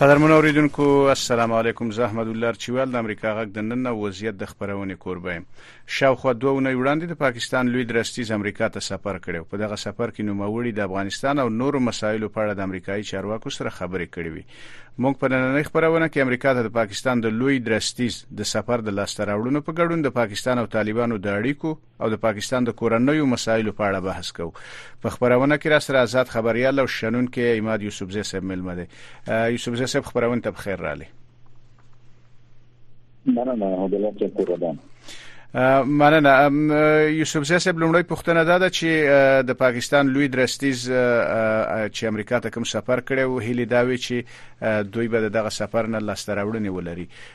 قدرمنو اوریدونکو السلام علیکم زه احمد الله ارچیوال د امریکا غږ د نن او وضعیت د خبرونې کوربه یم شاوخوا دوه اونۍ وړاندې د پاکستان لوی درستیز امریکا ته سفر کړی او په دغه سفر کې نوموړي د افغانستان او نورو مسایلو په اړه د امریکایي چارواکو سره خبرې کړې وي موږ په نننۍ خبرونه کې امریکا ته د پاکستان د لوی درستیز د سفر د لاسته راوړنو په ګډون د پاکستان او طالبانو د اړیکو او د پاکستان د کورنیو مسایلو په اړه بحث کوو. په خپرونه کې راسره ازاد خبریال او شنونکی عماد یوسفزی صاحب مېلمه دی. یوسفزی صاحب خپرونه ته بخیر راغلی. مننه هدایت صاحب کور ودان مننه یوسف زی صاحب لومړی پوښتنه ده چې د پاکستان لوی درستیز چې امریکا ته کوم سفر کړی او هلي دا وی چې دوی به دغه سفر نه لاستراوړنې ولري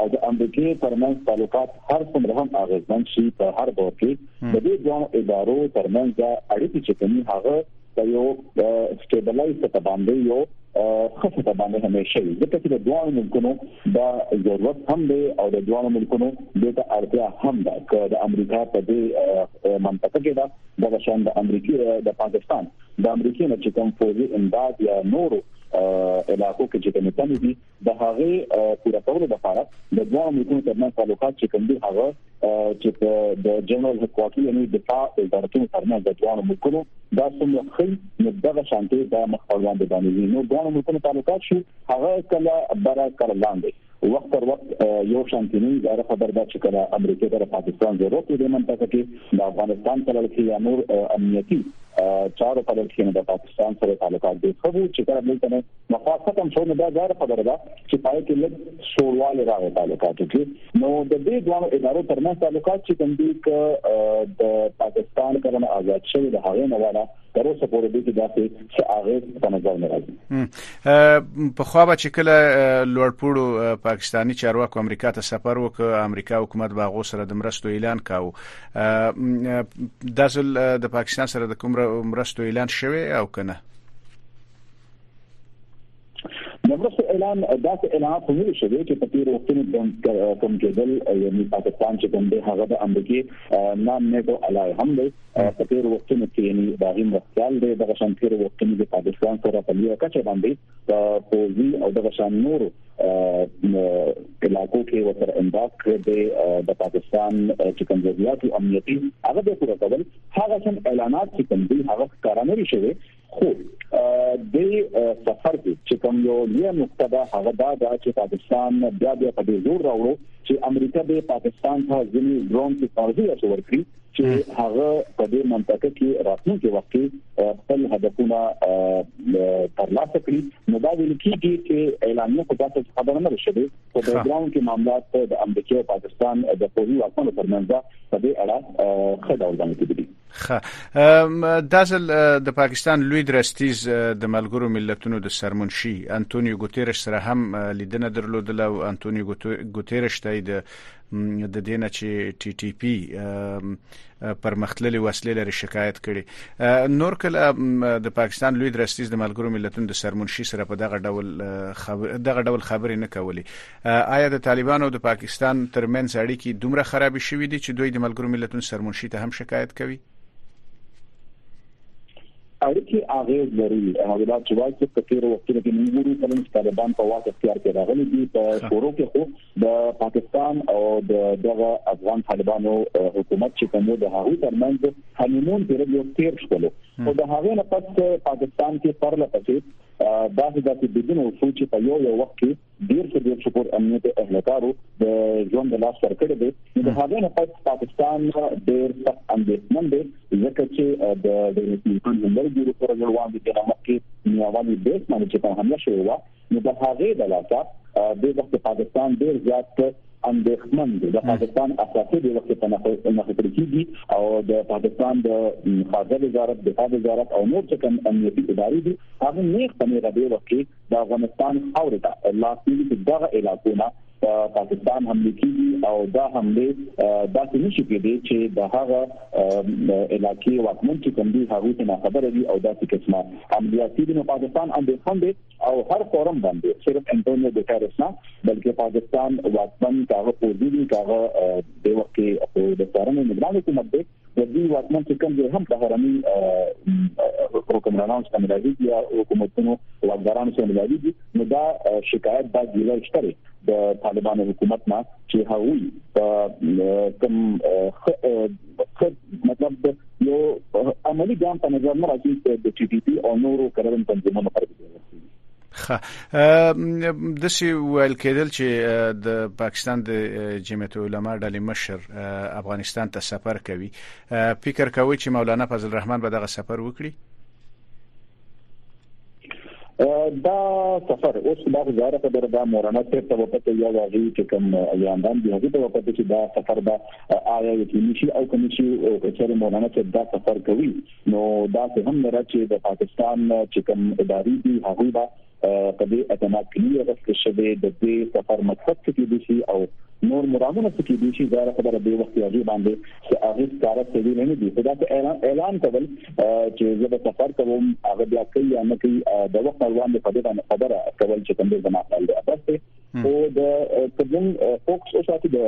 او د امریکې ترمنځ تعلقات هر څومره هم اغیزمن شي په هر دور کې د دې دوه ادارو ترمنځ د اړیکې چې کومي هغه د یو سټیبلایز څخه باندې یو خصه ته باندې همیشه وي ځکه چې د دوه ملکونو دا ضرورت هم دی او د دوه ملکونو د ته اړتیا هم ده چې د امریکا په دې منطقه کې دا د شان د امریکا د پاکستان د امریکا نه چې کوم فوجي امداد یا نورو علاقو کې چې کوم تمه دي د هغه پوره کولو لپاره د دوه ملکونو ترمنځ تعلقات چې کوم دي هغه چې په د جنرال هکواټي یعنی د دفاع وزارتونو ترمنځ د دوه ملکونو دا څومره خې نو دغه شانتي د مخ پر وړاندې باندې نو دوه ملکونو تعلقات شو هغه کله برا کړ لاندې وخت پر وخت یو شانتي نه دا خبر ده چې کله امریکا د پاکستان ضرورت دی منطقه کې د افغانستان په لړ کې یا نور امنیتي چارو په لړ کې د پاکستان سره تعلقات دي خو چې کله دلته د خاصه کنټرول دا ځای خبره ده چې پای کې لږ سورواله راغی تعلقاتو کې نو د دې دوه ادارو ترمنځ تعلقات چې کوم دي ک د پاکستان کله آزاد شوی د هغه نه والا تر اوسه پورې د دې داسې چې هغه په نظر نه راځي په خو به چې کله لوړپوړو پاکستانی چارواکو امریکا ته سفر وکړ امریکا حکومت به غو سره د مرستو اعلان کاو د ځل د پاکستان سره د کوم مرستو اعلان شوه او کنه د مرستو اعلان داسې اعلان خو نه شوی چې په تیر وخت کې کوم کېدل یعنی پاکستان چې کوم دی هغه د امریکای نه نیټو الای هم دی په تیر وخت کې یعنی دا غیم رسال دی د شان تیر وخت کې د پاکستان سره په لیه کچه باندې په پوزي او د شان نور علاقو کې وتر امداد کړ دی د پاکستان چې کوم ضرورت او امنیتي هغه د پوره کول هغه سم اعلانات چې کوم دی هغه کارانه شوی خو د سفر کې چې کوم یو لوی نقطه ده هغه دا ده چې پاکستان بیا بیا په دې زور راوړو چې امریکا به پاکستان ته ځینې ډرون ټیکنالوژي اچول کړي چې هغه په دې منطقه کې راتلونکي وخت کې خپل هدفونه ترلاسه کړي نو دا ویل کیږي چې اعلانونه په تاسو خبره نه شوه په ګراوند کې معاملات د امریکا او پاکستان د پولیسو واکمنو ترمنځ په دې اړه خبرونه کیږي خه دا ځل د پاکستان لوی درستیز د ملګرو ملتونو د سرمنشي انټونیو ګوتيرش سره هم لیدنه درلودله او انټونیو ګوتيرش ته د د دینه چې ټي ټي پی پرمختللي وسلې لري شکایت کړي نور کله د پاکستان لوی درستیز د ملګرو ملتونو د سرمنشي سره په دغه ډول خبر دغه ډول خبرې نه کولې آیا د طالبانو او د پاکستان ترمنځ اړیکې دومره خرابې شوې دي چې دوی د ملګرو ملتونو سرمنشي ته هم شکایت کوي؟ اړیکې اغیز لري هغه دا چې وایي چې په تیر وخت کې د نیمګوري ترمنځ طالبان په واک اختیار کې راغلي دي په شورو کې خو د پاکستان او د دغه افغان طالبانو حکومت چې کومه د هغه ترمنځ هنیمون تیر یو تیر شول او د هغه نه پس پاکستان کې پرله پسې داسې داسې بدون او سوچ په یو یو وخت کې ډیر څه ډیر شکر امنیت اهلکارو د ژوند لاس ورکړی دی د هغه نه پس پاکستان ډیر سخت اندېښمن دی ځکه چې د ډیموکراسي د لوی ګروپ پر وړاندې د نامکه نیوالي د اسماني چې په حمله شوی و نو د هغه د لاسه د وخت پاکستان ډیر زیات اندېښمن دي د پاکستان اساسي د وخت په نخښه کېږي او د پاکستان د خارجه وزارت د دفاع وزارت او نور څه کم امنیتي ادارې دي هغه نه خپل غوډه وکړي د افغانستان خاورې ته لاس نیوي چې دغه علاقونه پاکستان حمله کیږي او دا حمله داسې نشي کېدی چې د هغه علاقې واکمن چې کوم دي هغه ته خبره دي او داسې قسمه عملیات دي نو پاکستان اندېښمن دی او هر فورم باندې صرف انټونیو ګوتریس نه بلکې پاکستان واکمن کاغه پوزیدي کاغه د وخت د څارنې نگران حکومت دی د دې واکمن چې کوم ځای هم بهرني حکمرانان څنګه راځي یا حکومتونو واکداران څنګه راځي نو دا شکایت باید ویل شي د طالبانو حکومت نه چې هغوی کوم مطلب یو عملی ګام په نظر نه راځي د ټي ټي پی او نورو کډوالو تنظیمونو پر خه د سی ویل کېدل چې د پاکستان د جمعیت علما ډلې مشر افغانستان ته سفر کوي فکر کوي چې مولانا فضل الرحمن به دغه سفر وکړي دا سفر اوس دا غواړم چې دا مورانه ته په وخت کې یو واجی چې کوم یاندان دی هغه په وخت کې دا سفر دا آیا یقیني شي او کوم شي چې مورانه ته دا سفر کوي نو دا څه هم نه چې د پاکستان چې کوم اداري دي هغه به په دې اعتماد کړي او د شبې د دې سفر مقصد څه کې دي او نور مرامونه څه کې دي چې دا خبره به وخت یاږي باندې چې هغه کار څه ویل نه دي خدا ته اعلان اعلان کول چې زه به سفر کوم هغه بیا کوي یا نه کوي د وخت روان په دې باندې خبره کول چې کوم ځای نه او د کوم فوکس او ساتي د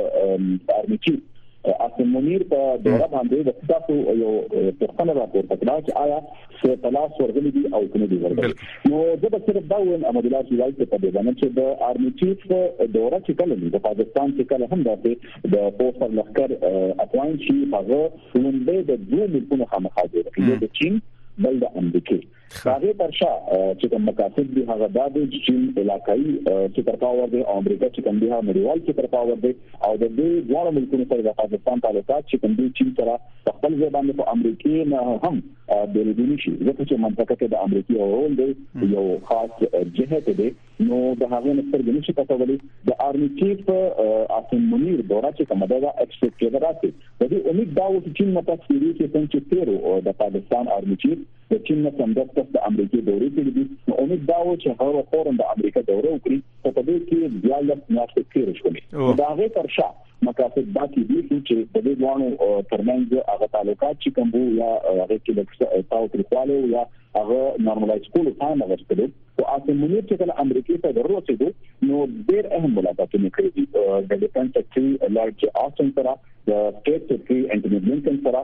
ارمیچي اسم منیر په دوره باندې د تاسو یو پوښتنه راپورته کړه چې آیا څه تلاش ورغلي دي او کنه دي ورغلي نو زه به صرف دا وایم احمد الله شیوای ته په دې باندې چې د آرمي چیف دوره چې کله د پاکستان چې کله هم داسې د پوسټر لخر اپوینټ شي هغه لومبه د دوه ملکونو خامخا جوړ کړي د چین بل د امریکا هغه پر شا چې کوم مقاصد دی هغه دا دی چې چین علاقایي سپر پاور دی او امریکا چې کوم دی هغه نړیوال سپر پاور دی او د دې ډول ملکونو سره د پاکستان تعلقات چې کوم دی چین سره خپل ځای باندې په امریکا نه هم د لګونی شي ځکه چې منطقه کې د امریکا رول دی یو خاص جهت دی نو د هغه نستر د نشي پټولې د آرمي چیف اسن منیر دورا چې کومه ده ایکسپیکټ کېده راځي د دې امید دا و چې چین متاسفیری چې څنګه تیرو د پاکستان آرمي چیف د چین نه سمدستس د امریکې دورې کړې دي نو امید دا و چې هغه فورن د امریکا دوره وکړي خو په دې کې بیا لږ میاشتې تېرې شولې دا هغه تر شا مقاصد دا کې دي چې د دې ځوانو ترمنځ هغه تعلقات چې کوم وو یا هغه کې د تاو ترخواله یا هغه نارملایز کولو ته نه ورسېدل او اته مونږ چې کله امریکا ته ورسېدو نو ډېر اهم ملاقاتونه کړې دي د ډیفنس سیکرټري لارډ آسن سره د سټیټ سیکرټري انټوني بلینکن سره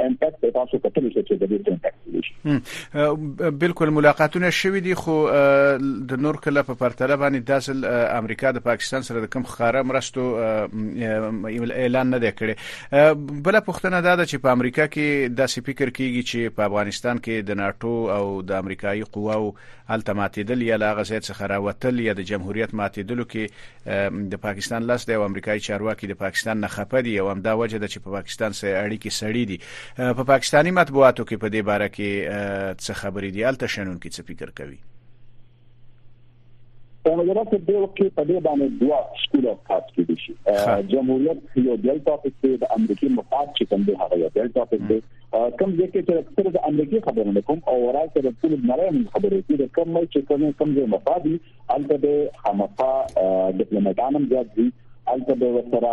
امپاکټ به تاسو کتلی شئ چې د دې امپاکټ دی شي بالکل ملاقاتونه شوې دي خو د نور کله په پرتله باندې داسل امریکا د پاکستان سره د کم خاره مرستو اعلان نه دی کړی بل پښتنه دا ده چې په امریکا کې داسې فکر کیږي چې په افغانستان کې د ناتو او د امریکایي قواو هلته ماتیدل یا له هغه ځای څخه راوتل یا د جمهوریت ماتیدلو کې د پاکستان لاس دی او امریکایي چارواکي د پاکستان نه خپه دي او همدا وجه ده چې په پاکستان سره اړیکې سړې دي په پاکستاني مطبوعاتو کې په دې باره کې څه خبرې دي هلته شنونکي څه فکر کوي څنګه چې د وخت په دې باندې دوا سکول اف ثاټ کې دي جمهوریت یو دلته په د امریکای مفاد چې کوم دی هغه یو دلته په کوم ځای کې چې اکثر د امریکای خبرونه کوم او ورای سره ټول نړۍ موږ خبرې کوي د کوم مې چې کوم کوم ځای مفادي البته د خامخا ډیپلوماټانم زیات دي البته د وسره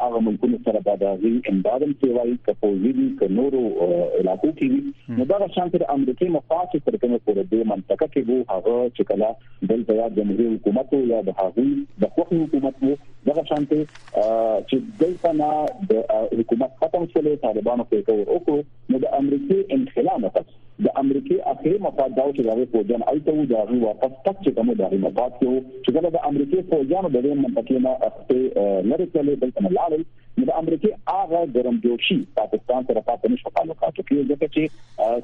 هغه ملکونو سره د دغه امدادم سیوای کپوزي دي ک نورو علاقو کې نو دا شان تر امریکای مفاد چې تر کومه پورې د منطقه کې وو هغه چې کله د جمهوریت حکومت او یا د هغوی د خوښ حکومت وو دغه شانته چې دلته نه د حکومت ختم شول طالبانو په تور او کو نو د امریکای انخلا نه پس د امریکای اخیری مفاد دا چې دغه فوجان الته و دا غو واپس تک چې کومه دغه مفاد کې و چې دا د امریکای فوجانو د دې منطقې نه اخته لري چې له بلته لاړل نو د امریکای هغه ګرم جوشي پاکستان سره پاتې نشو تعلقاتو کې ځکه چې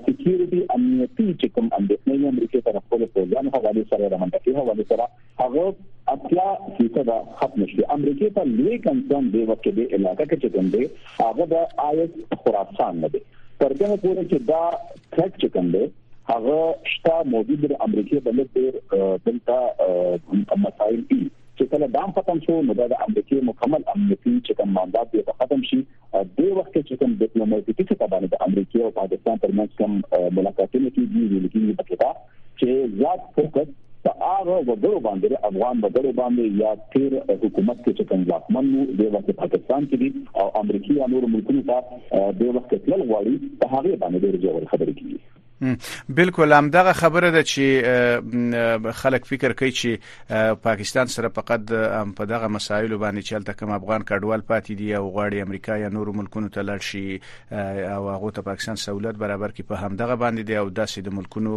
سکیورټي امنیتي چې کوم اندېښنې امریکای طرف خپل فوجان حواله سره د منطقې حواله سره هغه اتیا فیصد ختم شي امریکې ته لوی کنسرن دی وخت دی علاقه کې چې کوم دی هغه د آی اس خراسان نه دی تر دې پورې چې دا ټریک چې کوم دی هغه شته موجود د امریکې په لږ ډیر دلته مسایل دي چې کله دام ختم شو نو د امریکې مکمل امنیتي چې کوم ماندات دی ختم شي د وخت چې کوم ډیپلوماټیکي څه باندې د امریکا او پاکستان ترمنځ کوم ملاقاتونه کیږي ویل کیږي په کې دا چې زیات فوکس په هغه وګړو باندې افغان وګړو باندې یا تیر حکومت کې چې کوم ځواکمن وو د وخت پاکستان کې دي او امریکا یا نور ملکونو ته د وخت تل غواړي په هغه باندې ډېر ژور خبرې کوي بالکل هم دغه خبره ده چې خلک فکر کوي چې پاکستان سره فقط په دغه مسایلو باندې چې هلته کوم افغان کډوال پاتې دي او غواړي امریکا یا نورو ملکونو ته لاړ شي او هغه ته پاکستان سہولت برابر کړي په همدغه باندې دی او داسې د ملکونو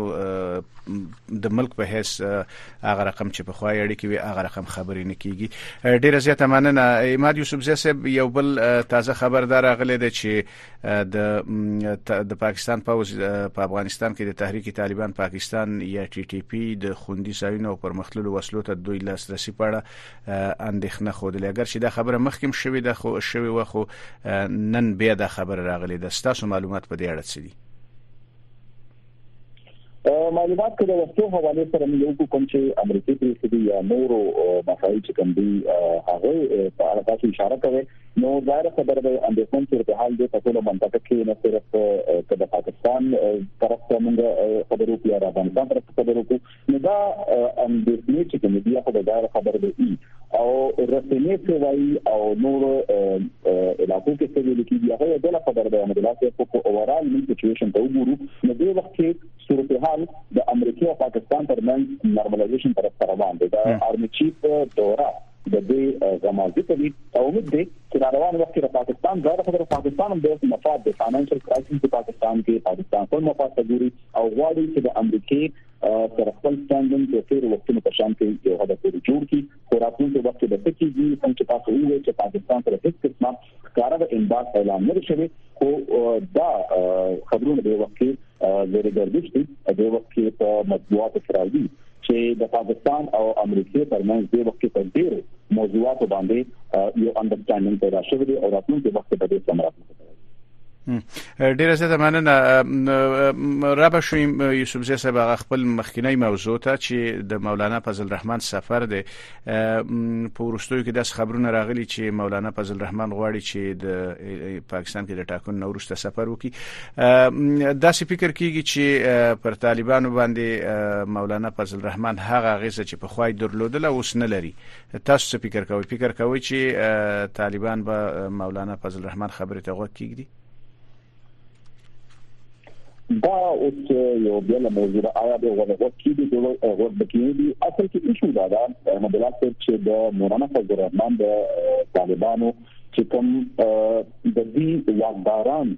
د ملک په هیڅ هغه رقم چې په خوای اړیکې وي هغه رقم خبرې نه کیږي ډیره زیاته مننه اماد یوسف زیسب یو بل تازه خبردار غلې ده چې د د پاکستان پوز په افغانستان کې د تحریک طالبان پاکستان یا ټي ټي پی د خوندي ځایونو او پرمختللو وسلو ته دوی لاسرسي په اړه اندېښنه خوده لګر چې دا خبره مخکې شوې ده خو شوې و خو نن بیا دا خبره راغلې ده ستاسو معلومات په دې اړه څه دي معلومات کې د وسلو حواله سره موږ یو کوم چې امریکای پولیس دی یا نورو مسایل چې کوم دی هغه په اړه تاسو اشاره کوي نو ظاهر خبره ده اندېښمن چې په حال دې په ټول منطقه کې نه صرف د پاکستان طرف ته موږ خبرو کې را باندې طرف ته خبرو کې نو دا اندېښنې چې کومې دي هغه دا خبر دی او رسنۍ څه وایي او نور علاقو کې څه ویل کېږي هغه د لا خبر دی احمد الله صاحب په اورال ملي سچويشن ته وګورو نو د وخت کې صورتحال د امریکا او پاکستان ترمنځ نارملایزیشن پر روان دی دا آرمي چیف دوره د دې غمازي کوي او موږ دې چې روان وخت کې پاکستان دا خبره پاکستان هم د مفاد د فاینانشل کرایسس په پاکستان کې پاکستان په مفاد ته ګوري او غواړي چې د امریکای تر خپل ستاندن د تیر وختونو په شان کې یو هدف پورې جوړ کی خو راتلونکي وخت کې د تکي دي کوم چې تاسو وویل چې پاکستان سره هیڅ قسمه کار د امباس اعلان نه شوی خو دا خبرونه د وخت کې لري ګرځي چې د وخت کې په مطبوعاتو کې راځي چې د پاکستان او امریکا ترمنځ د وخت په ډیرو موضوعاتو باندې یو انډرستانډینګ پیدا شوی او راتلونکي وخت په دې سمره ډیره زیاته مننه را به شویم یوسف زی صاحب هغه خپل مخکینی موضوع ته چې د مولانا فضل الرحمن سفر دی په ورستوي کې داس خبرونه راغلي چې مولانا فضل الرحمن غواړي چې د پاکستان کې د ټاکنو نورسته سفر وکړي داسې فکر کیږي چې پر طالبانو باندې مولانا فضل الرحمن هغه غیزه چې په خوای درلودله اوس نه لري تاسو څه فکر کوئ فکر کوئ چې طالبان به مولانا فضل الرحمن خبرې ته غوږ کیږي دا اوس یو بل موضوع ده آیا د غلغو کې د جوړو غوړ بکینی دي اصل کې ایشو دا ده احمد الله صاحب چې د مولانا فضل الرحمن د طالبانو چې کوم د دې واکداران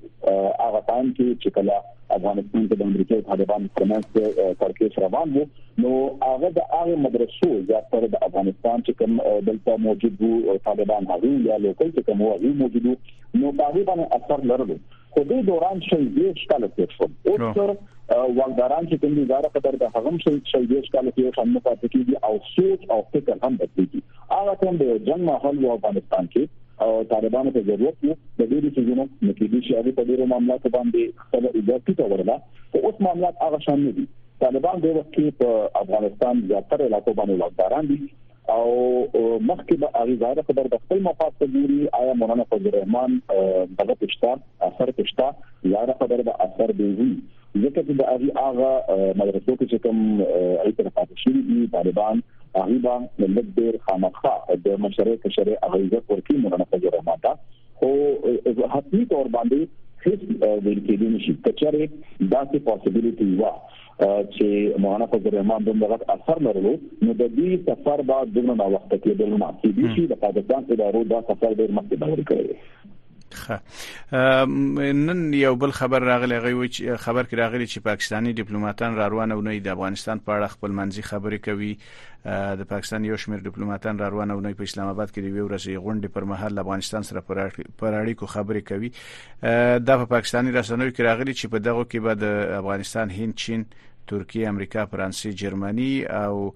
هغه تان کې چې کله افغانستان کې د امریکا او طالبان ترمنځ کړکېچ روان وو نو هغه د هغه مدرسو زیاتره د افغانستان چې کوم دلته موجود وو طالبان هغه یا لوکل چې کوم هغه موجود وو نو هغه باندې اثر لرلو خو دې دوران شل دیش کال تیر شو اوس واکداران چې کوم دي زاره په تر د هغم شل شل دیش کال کې هم نه پاتې کیږي او سوچ او فکر هم بدلېږي هغه کوم د جنگ ماحول و افغانستان کې او طالبانو ته ضرورت وو د ډېرو څیزونو نو کې دي چې هغه په ډېرو معاملاتو باندې خپل عزت ټیټه وړله خو اوس معاملات هغه شان نه دي طالبان د وخت کې په افغانستان زیاتره علاقو باندې واکداران دي او مخکې به هغه ځای خبر د خپل مفاد ته ګوري آیا مولانا فضل الرحمن دغه پښتا اثر پښتا یا خبر د اثر دی ځکه چې د هغه هغه مدرسو کې چې کوم ایتر پاتې شوی دي طالبان هغه باندې لږ ډیر خامخا د مشرې کشرې هغه عزت ورکړي نه نه پجره ماته خو حتمی تور باندې هیڅ ویل کېدی نشي کچره داسې پوسیبিলিټي وا چې مولانا فضل الرحمن دومره غټ اثر لرلو نو د دې سفر بعد دومره وخت کې دلته چې د پاکستان ادارو دا سفر ډیر مخکې ډول کړی خه نن یو بل خبر راغلی غوي چې خبر کې راغلی چې پاکستانی ډیپلوماټان را روانه ونی د افغانستان په اړه خپل منځي خبرې کوي د پاکستان یو شمېر ډیپلوماټان را روانه ونی په اسلام آباد کې د ویو ورځې غونډې پر مهال افغانستان سره پر اړیکو خبرې کوي دا په پاکستانی رسنیو کې راغلی چې په دغه کې به د افغانستان هند چین ترکیه امریکا فرانسې جرمني او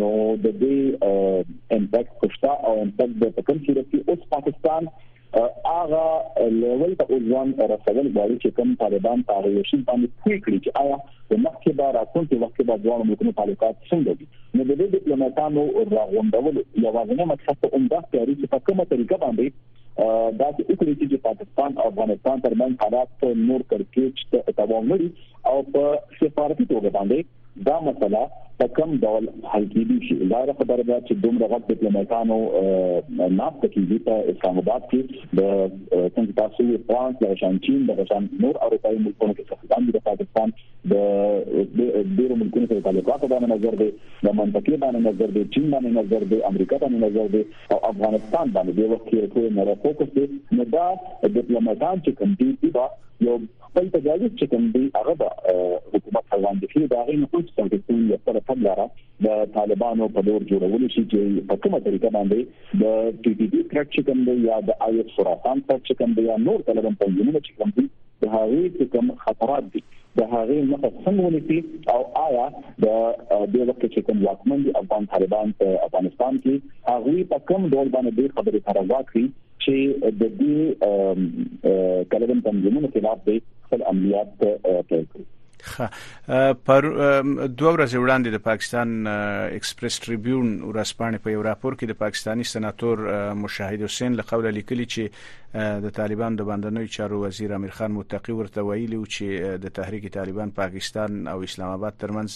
نو د دې امپیکټ خوشتا او امپیکټ د پکم چې رسي اوس پاکستان هغه لیول ته ځوان رسول غواړي چې کوم طالبان تاریخي باندې پوي کړی چې آیا د مخکې به راتلونکي وخت به ځوان ملکونو تعلقات څنګه دي نو د دې ډیپلوماټانو راغونډول یو ځنه مقصد ته عمده تیاری چې په کومه طریقه باندې دا چې وکړي چې پاکستان او افغانستان ترمن حالات نور کړکېچ ته دوام وري او په سفارتي توګه باندې دا مسله په کوم ډول حل کیدی شي دا خبره ده چې دومره غټ ډیپلوماټانو ناست کیږي په اسلام آباد کې د څنګه تاسو یې فرانس د شانچین د شان نور اروپאי ملکونو کې څخه د پاکستان د ډیرو ملکونو سره تعلقات باندې نظر دی د منطقې باندې نظر دی چین باندې نظر دی امریکا باندې نظر دی او افغانستان باندې د وخت کې ټول نه راپوکس دی نو دا ډیپلوماټان چې کوم دي یو خپل تجاوز چې کوم دی هغه به حکومت روان دي چې دا غي نه کوم څه چې یو پر خپل لاره د طالبانو په لور جوړول شي چې په کومه طریقه باندې د ټي ټي پی کرک چې کوم دی یا د آی ایس خراسان پر چې کوم دی یا نور طالبان په یوه چې کوم دی د هغه چې کوم خطرات دي د هغه مخه څنګه ونیسي او آیا د دې وخت چې کوم واکمن دي افغان طالبان په افغانستان کې هغه په کوم ډول باندې خبرې سره واکري چې د دې طالبان تنظیمونو خلاف د خپل عملیات پیل کړي پر دوه ورځې وړاندې د پاکستان ایکسپریس ټریبیون ورځپاڼې په یو راپور کې د پاکستانی سناتور مشاهد حسین له قوله لیکلي چې د طالبان د باندنوي چارو وزیر امیر خان متقی ورته ویلي و چې د تحریک طالبان پاکستان او اسلام آباد ترمنځ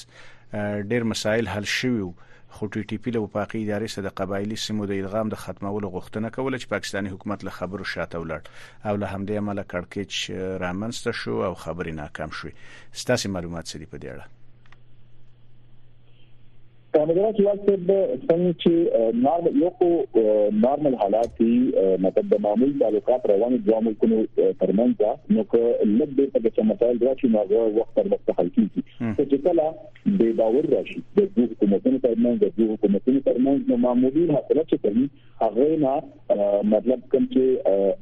ډیر مسایل حل شوي وو خو ټي ټي پي له وفاقي ادارې سره د قبایلي سیمو د ادغام د ختمولو غوښتنه کوله چې پاکستاني حکومت له خبرو شاته ولاړ او له همدې امله کړکېچ رامنځته شو او خبرې ناکام شوې. ستاسې معلومات څه دي په دې اړه؟ کاناډا کې وخت به څنګه چې نارمل یو کو نارمل حالات دي مطلب د معمول تعلقات روان دي عمل کو ترمنځ نو که لږ ډېر په څه مسایل راشي نو هغه وخت پر وخت حل کیږي چې کله به باور راشي د دوه حکومتونو ترمنځ د دوه حکومتونو ترمنځ نو معمولی مسله چې کوي هغه نه مطلب کوم چې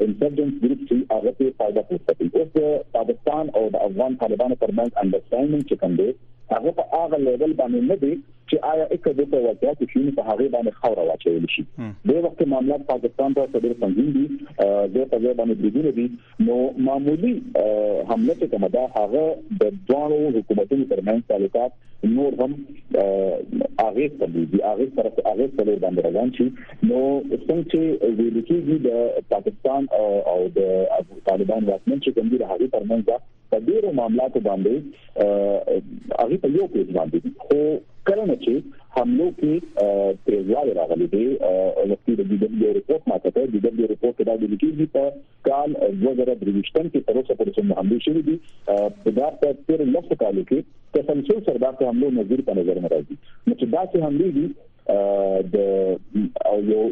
انسرجنټ ګروپ چې هغه ته فائدہ پورته کوي او پاکستان او د افغان طالبانو ترمنځ انډرستانډینګ چې کوم دی هغه په هغه لیول باندې نه دی چې آیا اکه د په وجه کې شنو په هغه باندې خبره واچول شي د وخت معاملات پاکستان ته څه ډېر سنگین دي د په ځای باندې بریدونه دي نو معمولی حمله چې کومه ده هغه د دوانو حکومتونو ترمنځ تعلقات نور هم هغه سره دي هغه سره هغه سره باندې روان شي نو څنګه چې ویل کېږي د پاکستان او د طالبان واکمن چې کوم دي هغه ترمنځ په ډیرو معاملاتو باندې هغه په یو پیج باندې خو کله چې حملو کې تیزوالي راغلي دي او د دې د رپورت ماته ته د دې رپورت دا د لیکي په کال دوه زره درویشتم کې تر اوسه پورې څومره حملې شوې دي په دا په تیر لس کالو کې تسلسل سره دا حملو نظر په نظر راځي نو چې دا څه حملې دي د او یو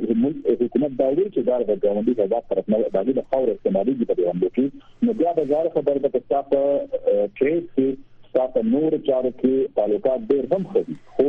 حکومت دا وی چې دا د ګاونډي هیواد طرف نه د دې خاور استعمالي دي په دې باندې کې نو بیا د ځار خبر د کتاب کې چې تاسو نور چارو کې تعلقات ډېر هم خوري خو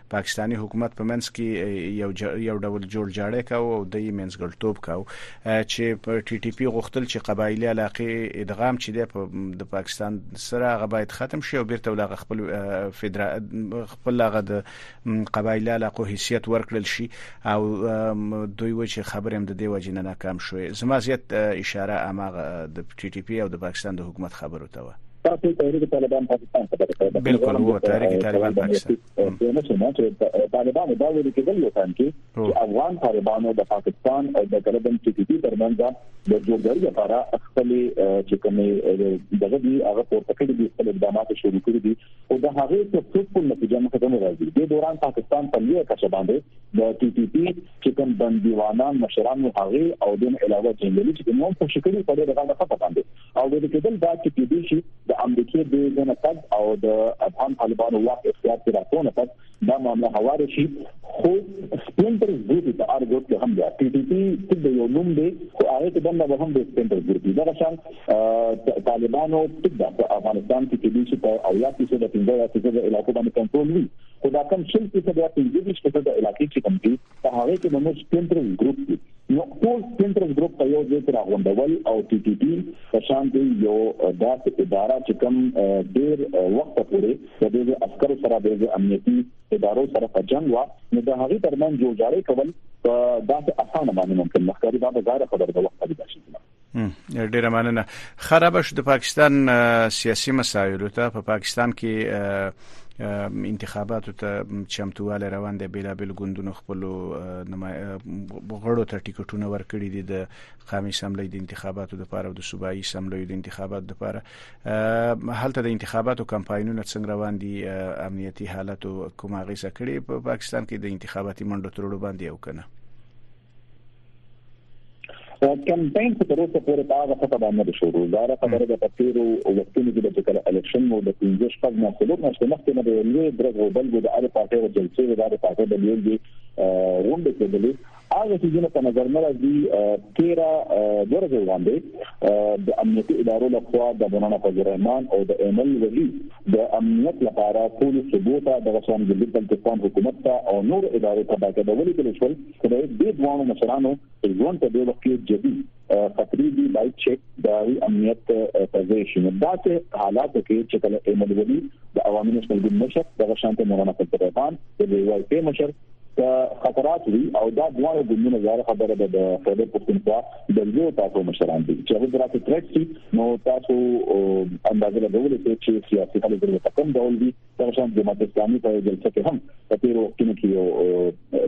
پاکستاني حکومت په منځ کې یو یو ډول جوړ جاړی کاوه او د یې منځګړتوب کاوه چې په ټي ټي پي غوښتل چې قبایلي علاقې ادغام چې دی د پاکستان سره هغه باید ختم شي او بیرته ولغه خپل فدرا خپل هغه د قبایلي علاقو حیثیت ورکړل شي او دوی و چې خبرې هم د دې وجې نه ناکام شوې زما زیات اشاره اماغه د ټي ټي پي او د پاکستان د حکومت خبرو ته و تاسو تحریک طالبان پاکستان خبره کوي بالکل هو تحریک طالبان پاکستان په نو څه چې طالبانو دا ویل کېدل لوتان کې چې افغان طالبانو د پاکستان او د طالبان چې د ترمنځ د جوړجاړي لپاره خپل چې کومې دغه دی هغه پورته کړی دي خپل اقدامات شروع کړی دي او د هغه څه څه په نتیجه مخ ته راځي د دوران پاکستان په لوی کچه باندې د ټي ټي پی چې کوم بندیوانان مشران او هغه او د علاوه جنګلي چې نوم په شکل په دغه ډول پاتې او ویل کېدل دا چې کېدې شي د امریکای د ځنه پد او د افغان طالبانو واک اختیار کې راځونه پد دا معاملې هوار شي خو سپینټر ګروپ د ار ګروپ هم دی ټي ټي پی چې د یو نوم دی خو هغه ته بنده به هم د سپینټر ګروپ دی دا شان طالبانو چې د افغانستان کې کېدې شي په او یا کې د پنځه یا کې د علاقو باندې کنټرول وي خو دا کم شل کې د 25 په علاقې کې کم دي په هغه کې د موږ سپینټرز ګروپ دی نو ټول سپینټرز ګروپ په یو ځای کې راغونډول او ټي ټي ټي په شان دی یو داسې اداره چې کوم ډیر وخت پورې د دې عسکر سره د امنیتي ادارو سره په جنگ و نو د هغه ترمن جوړجاړي کول په داسې اسانه باندې ممکن مخکري دا به ظاهر خبره ده وخت دی ډیره مننه خرابش د پاکستان سیاسي مسایلو ته په پاکستان کې انتخاباتو ته چمتواله روان دي بیلابل ګوندونو خپل غړو ته ټیکټونه ورکړي دي د قامي سملې د انتخاباتو لپاره او د صوبایي سملې د انتخاباتو لپاره هلته د انتخاباتو کمپاینونه څنګه روان دي امنیتي حالت کومه غیسه کړي په پاکستان کې د انتخاباتي منډو ترړو باندې او کنه کمپاین خو تر اوسه پورې په هغه خطه باندې نه شروع دا را خبره ده په تیرو وختونو کې چې کله الیکشن مو د 15 شپږ نه خلک مخکې مخکې نه دی لوی درغ او بل د اړ پاتې او جلسې د اړ پاتې د لیول دي غونډه کېدلې هغه چې جنو په نظر نه راځي تیرا درځي باندې د امنیتي ادارو لخوا د مولانا فضل الرحمن او د ایمل ولی د امنیت لپاره ټول ثبوت د غسان د بلتستان حکومت او نور ادارو ته باید د ولې کول خو د دې دوه مشرانو ژوند په دې وخت کې جدي خطرې دي باید چې د امنیت په ځای شي دا چې حالات کې چې کله ایمل ولي د عوامي نشنل ګوند مشر د شانته مولانا فضل الرحمن د ویوای پی مشر د خطرات وی او دا دوه ګوندونه زاره خبره ده د خیبر پښتونخوا د یو تاسو مشران دي چې هغه درته ترڅي نو تاسو اندازه لګولې چې سیاسي حل ضرورت کم ډول دي دغه شان جماعت اسلامي په جلسه کې هم په تیر وختونو کې یو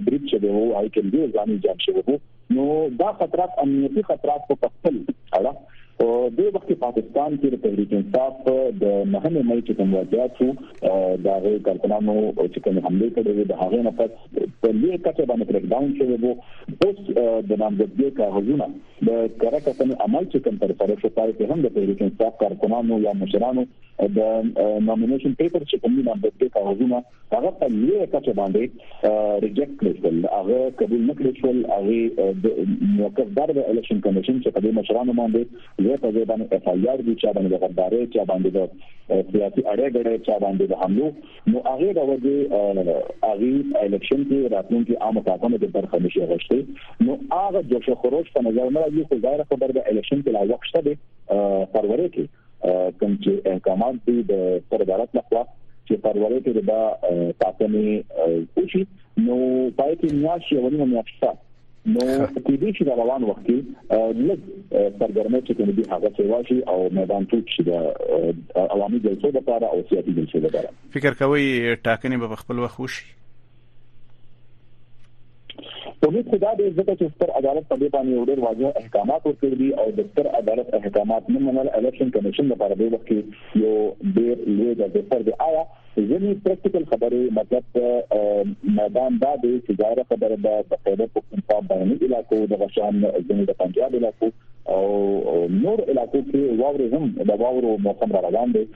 بریټ چې دی او آی کېم دی ځاني جام شوی وو نو دا خطرات امنیتي خطرات په خپل اړه او د وخت پاکستان کې د تحریک انصاف د مهمه مې چې کوم وضعیت وو دا غي کارکنانو چې کوم حمله کړې د هغه نه پس په لوی کچه باندې بریک ډاون شوی وو اوس د نامزدګۍ کاغذونه د کرکټن عمل چې کوم تر سره شو پای ته هم د تحریک انصاف کارکنانو یا مشرانو د نومینیشن پیپر چې کوم نه د دې کاغذونه هغه په لوی کچه باندې ریجیکټ کړل شول هغه قبول نه کړل شول هغه د موقف دار د الیکشن کمیشن چې په دې مشرانو باندې یو په ځای باندې اف آی آر دي چې باندې د غدارې چې باندې د سیاسي اړې ګړې چې باندې د حملو نو هغه د وجه هغه الیکشن کې راتلونکي عام ټاکنو د برخه نشي غشته نو هغه د شخروش په نظر نه راځي خو ظاهر خبر د الیکشن کې لا وخت شته فروری کې کوم چې احکامات دي د پر عدالت لخوا چې پرورې ته دا تاسنه وشي نو پای کې میاشي ونیمه میاشته نو کې دې چې روان وخت کې لږ سرګرمه چې کوم دي هغه څه واشي او میدان ټوټ شي د عوامي جلسو لپاره او سیاسي جلسو لپاره فکر کوي ټاکنې به خپل وخت وشي پولیس دا د ځکه چې ستر عدالت په دې باندې یو ډېر واضح احکامات ورکړي دي او د ستر عدالت احکامات نه منل الیکشن کمیشن لپاره دی وکړي یو ډېر لوی د ځپر دی آیا ځینې پریکټیکل خبرې مطلب میدان دا دی چې ظاهره خبره ده د خیبر پښتونخوا باندې علاقو د غشان ځینې د پنجاب علاقو او نور علاقو کې واورې هم د واورو موسم را روان دی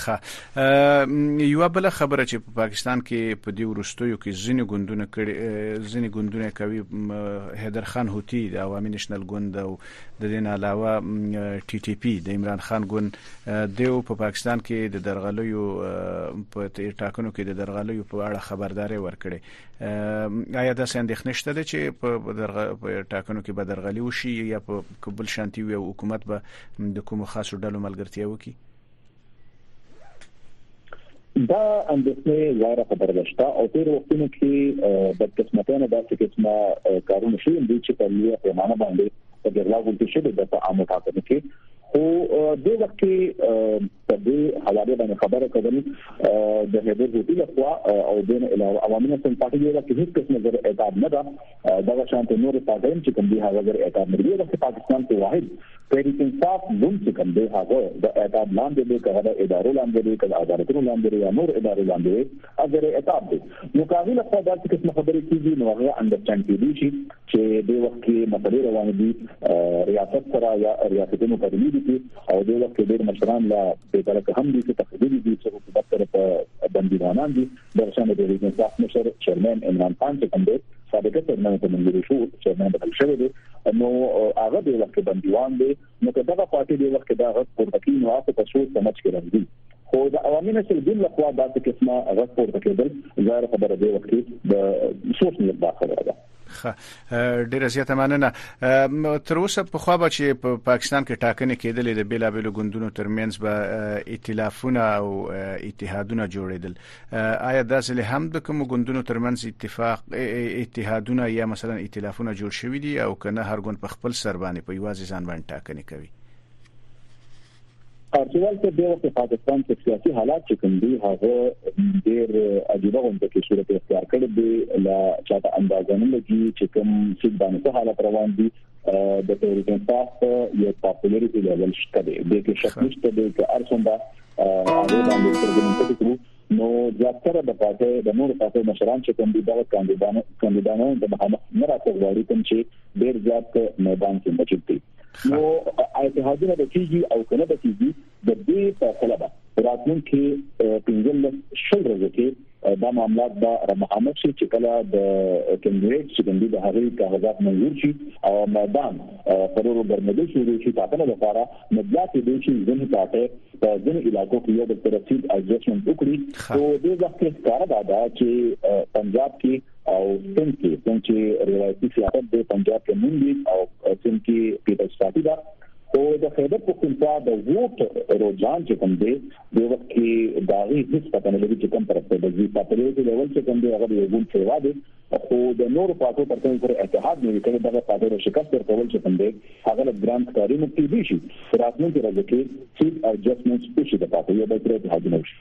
ښه یوه بل خبره چې په پاکستان کې په دې ورستیو کې ځینې ګوندونه کړي ځینې ګوندونه کوي حیدر خان هوتی د عوامي نېشنل ګوند او د دې نه علاوه ټي ټي پی د عمران خان ګوند دیو په پاکستان کې د درغلیو په ټاکنو کې د درغلیو په اړه خبرداري ورکړي آیا دا سند خنشته ده چې په ټاکنو کې به درغلی وشي یا په قبول شانتي وي حکومت به د کوم خاصو ډلو ملګرتیا وکړي دا اندېښنې وایره خبره ده چې او تیر وختونو کې د قسمتونو داسې قسمه کارونه شوي دي چې په لوی پیمانه باندې په جګړه کې شوي د عامو ټاکنو کې خو د وخت کې په دې حواله باندې خبره کول د هېواد د خوا او د عوامي نسل پاتې دی چې هیڅ قسم زر اعتاب نه ده دغه شانت نور پارټایم چې کوم دی هغه ور اعتاب مری دا چې پاکستان کې واحد تحریک انصاف ګوند چې کوم دی هغه د اعتاب لاندې دی کغه د ادارو لاندې دی کغه عدالتونو لاندې دی یا نور ادارو لاندې دی اگر اعتاب دی نو کاغی له خوا دا چې کوم خبرې کیږي نو هغه انډرسټاند کیږي شي چې د وخت کې مسلې روان دي ریاست سره یا ریاستونو په دې دي او د وخت کې ډېر مشران لا په ترکه هم دي چې تخدیدي دي چې حکومت سره په بندیوانان دي دغه شان د تحریک انصاف مشر چیرمن عمران خان چې کوم دی سابقه چیرمن ته منځوري شو چیرمن بدل شوی دی نو هغه د وخت بندیوان دی نو که دغه پارټي د وخت دا غږ پورته کوي نو هغه په سوچ سمج کې راځي خو د عوامي نسل ګل لخوا داسې قسمه غږ پورته کېدل ظاهر خبره دی وخت د سوچ نه بار خبره ده خه ډیره زیاته مننه تر اوسه په خو به چې په پاکستان کې ټاکنې کېدلې د بیلابلو ګوندونو ترمنځ به ائتلافونه او اتحادونه جوړېدل آیا دا ځل هم د کوم ګوندونو ترمنځ اتفاق اتحادونه یا مثلا ائتلافونه جوړ شوي دي او کنه هر ګوند په خپل سر باندې په یوازې ځان باندې ټاکنې کوي پارتیوال ته د وخت پاکستان په سیاسي حالات چې کوم دي هغه ډېر عجیب غونډه کې صورت اختیار کړې دی لا چاته اندازه نه لګي چې کوم څه باندې حالات روان دي د تورېزم پاس یو پاپولریټي لیول شته دی د کې شک نشته دی چې ارسنده هغه باندې څرګندونه کوي نو زیاتره د پاتې د نور پاتې مشران چې کوم دي دا کاندیدانو کاندیدانو د مخامخ نه راځي کوم چې ډېر زیات میدان کې موجود دي نو اتحادونه به کیږي او کنه به کیږي د دې په خلا به راتلونکي پنځل شل ورځې کې دا معاملات به رمحامد شي چې کله د کنګریس چې د دې هغې کاغذات منظور شي او میدان پرورو ګرمېدل شي د شي تاکنه لپاره مدلات دې شي ځنې پاتې په ځینې علاقو کې یو د ترتیب اډجسټمنټ وکړي او د وخت کار دا چې پنجاب کې او سن کې سن چې روایتي سیاست د پنجاب کې مونږ او سن کې پیپلز پارټي دا او د خیبر پښتونخوا د ووټ روجان چې کوم دی د وخت کې دا هیڅ هیڅ پته نه لري چې کوم طرف ته دی په پرې کې ډول چې کوم دی هغه یو ګون سیوا دی خو د نور پاتو پر څنګه پر اتحاد نه کړي دغه پاتو له شکست تر کول چې کوم دی هغه د ګرام کاری مکتي دي شي راتلونکي راځي کې چې اډجستمنټ شي د پاتو یو بل تر اتحاد نه شي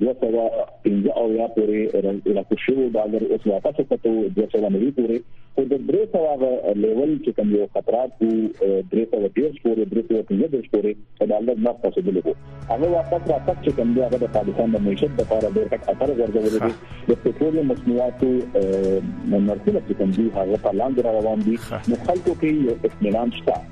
دوه سوه پنځه او یا پورې راکو شو ډالر اوس واپس کتو دوه سوه نوي پورې خو د درې سوه لیول چې کوم یو خطرات وو درې سوه دېرش پورې درې سوه پنځه دېرش پورې په ډالر نه رسېدلی وو هغه واپس راتګ چې کوم دی هغه د پاکستان د معیشت لپاره ډېر ښه اثر غورځولی دی د پټرولیم مصنوعاتو نرخونه چې کوم دي هغه په لاندې روان دي نو خلکو کې یو اطمینان شته